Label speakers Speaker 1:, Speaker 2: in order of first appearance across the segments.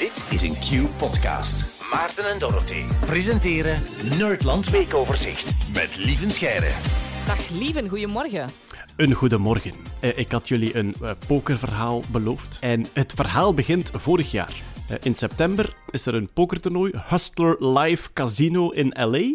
Speaker 1: Dit is een Q-podcast. Maarten en Dorothy presenteren Nerdland Weekoverzicht met Lieven Scheire.
Speaker 2: Dag Lieven, goedemorgen.
Speaker 3: Een goedemorgen. Uh, ik had jullie een uh, pokerverhaal beloofd. En het verhaal begint vorig jaar. Uh, in september is er een pokertoernooi, Hustler Live Casino in LA.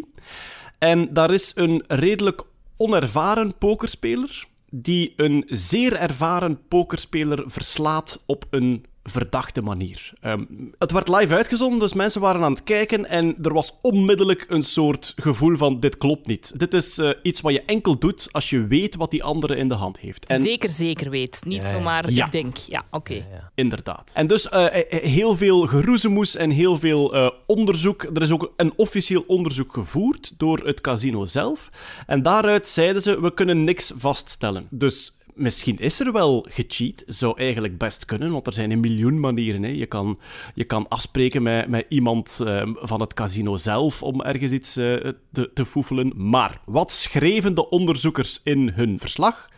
Speaker 3: En daar is een redelijk onervaren pokerspeler die een zeer ervaren pokerspeler verslaat op een verdachte manier. Um, het werd live uitgezonden, dus mensen waren aan het kijken en er was onmiddellijk een soort gevoel van dit klopt niet. Dit is uh, iets wat je enkel doet als je weet wat die andere in de hand heeft.
Speaker 2: En... Zeker, zeker weet. Niet ja, zomaar ja. ik denk. Ja, oké. Okay.
Speaker 3: Ja, Inderdaad. En dus uh, heel veel geroezemoes en heel veel uh, onderzoek. Er is ook een officieel onderzoek gevoerd door het casino zelf. En daaruit zeiden ze, we kunnen niks vaststellen. Dus misschien is er wel gecheat. Zou eigenlijk best kunnen, want er zijn een miljoen manieren. Hè. Je, kan, je kan afspreken met, met iemand uh, van het casino zelf om ergens iets uh, te, te foefelen. Maar wat schreven de onderzoekers in hun verslag?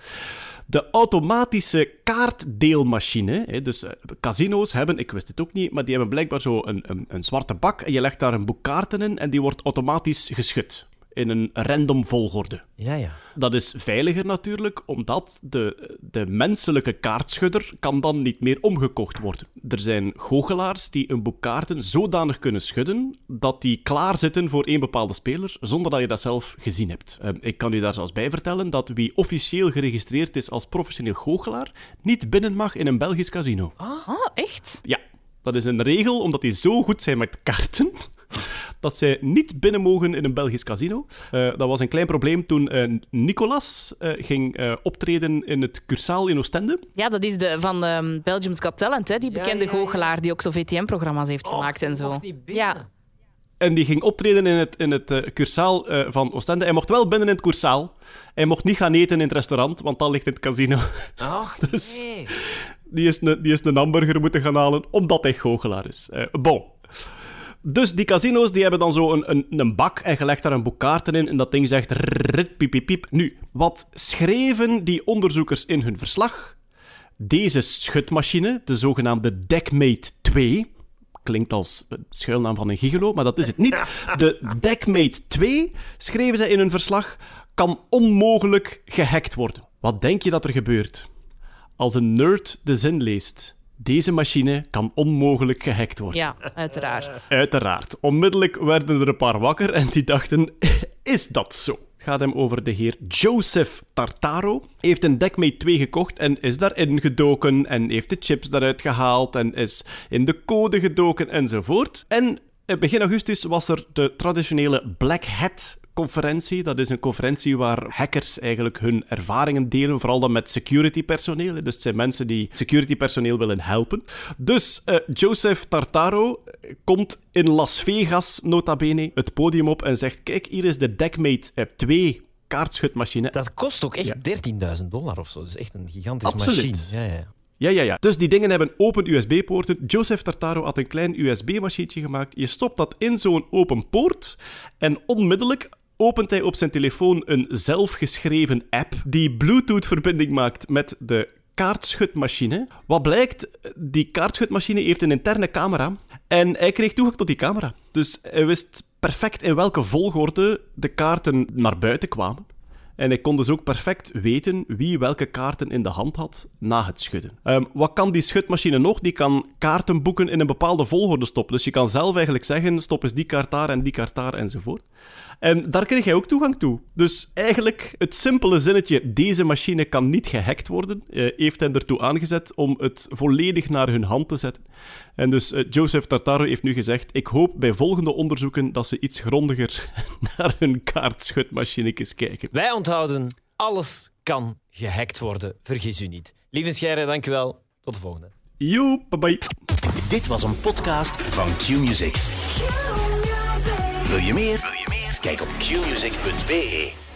Speaker 3: De automatische kaartdeelmachine. Dus uh, casino's hebben, ik wist het ook niet, maar die hebben blijkbaar zo een, een, een zwarte bak. En je legt daar een boek kaarten in en die wordt automatisch geschud in een random volgorde.
Speaker 4: Ja, ja.
Speaker 3: Dat is veiliger natuurlijk, omdat de, de menselijke kaartschudder kan dan niet meer omgekocht worden. Er zijn goochelaars die een boek kaarten zodanig kunnen schudden dat die klaar zitten voor één bepaalde speler, zonder dat je dat zelf gezien hebt. Uh, ik kan u daar zelfs bij vertellen dat wie officieel geregistreerd is als professioneel goochelaar, niet binnen mag in een Belgisch casino.
Speaker 2: Ah, echt?
Speaker 3: Ja. Dat is een regel, omdat die zo goed zijn met kaarten, dat zij niet binnen mogen in een Belgisch casino. Uh, dat was een klein probleem toen uh, Nicolas uh, ging optreden in het Cursaal in Oostende.
Speaker 2: Ja, dat is de, van um, Belgium's Got Talent, hè? die bekende ja, ja, ja. goochelaar die ook zo VTM-programma's heeft Och, gemaakt en zo.
Speaker 4: Ja.
Speaker 3: En die ging optreden in het, in het uh, Cursaal uh, van Oostende. Hij mocht wel binnen in het Cursaal. Hij mocht niet gaan eten in het restaurant, want dat ligt in het casino.
Speaker 4: Ach,
Speaker 3: dus
Speaker 4: nee.
Speaker 3: die is, een, die is een hamburger moeten gaan halen, omdat hij goochelaar is. Uh, bon. Dus die casino's die hebben dan zo een, een, een bak en gelegd daar een boek kaarten in en dat ding zegt rit, piep, piep, piep. Nu, wat schreven die onderzoekers in hun verslag? Deze schutmachine, de zogenaamde Deckmate 2, klinkt als schuilnaam van een gigolo, maar dat is het niet. De Deckmate 2, schreven ze in hun verslag, kan onmogelijk gehackt worden. Wat denk je dat er gebeurt? Als een nerd de zin leest, deze machine kan onmogelijk gehackt worden.
Speaker 2: Ja, uiteraard.
Speaker 3: Uiteraard. Onmiddellijk werden er een paar wakker en die dachten: is dat zo? Het gaat hem over de heer Joseph Tartaro. Hij heeft een Deckmate 2 gekocht en is daarin gedoken en heeft de chips daaruit gehaald en is in de code gedoken enzovoort. En begin augustus was er de traditionele Black Hat conferentie. Dat is een conferentie waar hackers eigenlijk hun ervaringen delen, vooral dan met security personeel. Dus het zijn mensen die security personeel willen helpen. Dus uh, Joseph Tartaro komt in Las Vegas, nota bene, het podium op en zegt: Kijk, hier is de Deckmate 2 kaartschutmachine.
Speaker 4: Dat kost ook echt ja. 13.000 dollar of zo. Dat is echt een gigantische
Speaker 3: Absoluut.
Speaker 4: machine. Ja, ja.
Speaker 3: Ja, ja, ja. Dus die dingen hebben open USB-poorten. Joseph Tartaro had een klein USB-machientje gemaakt. Je stopt dat in zo'n open poort en onmiddellijk opent hij op zijn telefoon een zelfgeschreven app die Bluetooth-verbinding maakt met de kaartschutmachine. Wat blijkt, die kaartschutmachine heeft een interne camera en hij kreeg toegang tot die camera. Dus hij wist perfect in welke volgorde de kaarten naar buiten kwamen. En hij kon dus ook perfect weten wie welke kaarten in de hand had na het schudden. Um, wat kan die schudmachine nog? Die kan kaarten boeken in een bepaalde volgorde stoppen. Dus je kan zelf eigenlijk zeggen, stop eens die kaart daar en die kaart daar enzovoort. En daar kreeg hij ook toegang toe. Dus eigenlijk het simpele zinnetje, deze machine kan niet gehackt worden, eh, heeft hen ertoe aangezet om het volledig naar hun hand te zetten. En dus uh, Joseph Tartaro heeft nu gezegd, ik hoop bij volgende onderzoeken dat ze iets grondiger naar hun kaartschutmachinekes kijken.
Speaker 4: Wij onthouden, alles kan gehackt worden, vergis u niet. Lieve Scheire, dankjewel. Tot de volgende.
Speaker 3: Joep, bye bye.
Speaker 1: Dit was een podcast van Q-Music. Wil je meer? Wil je meer? Kijk op qmusic.be.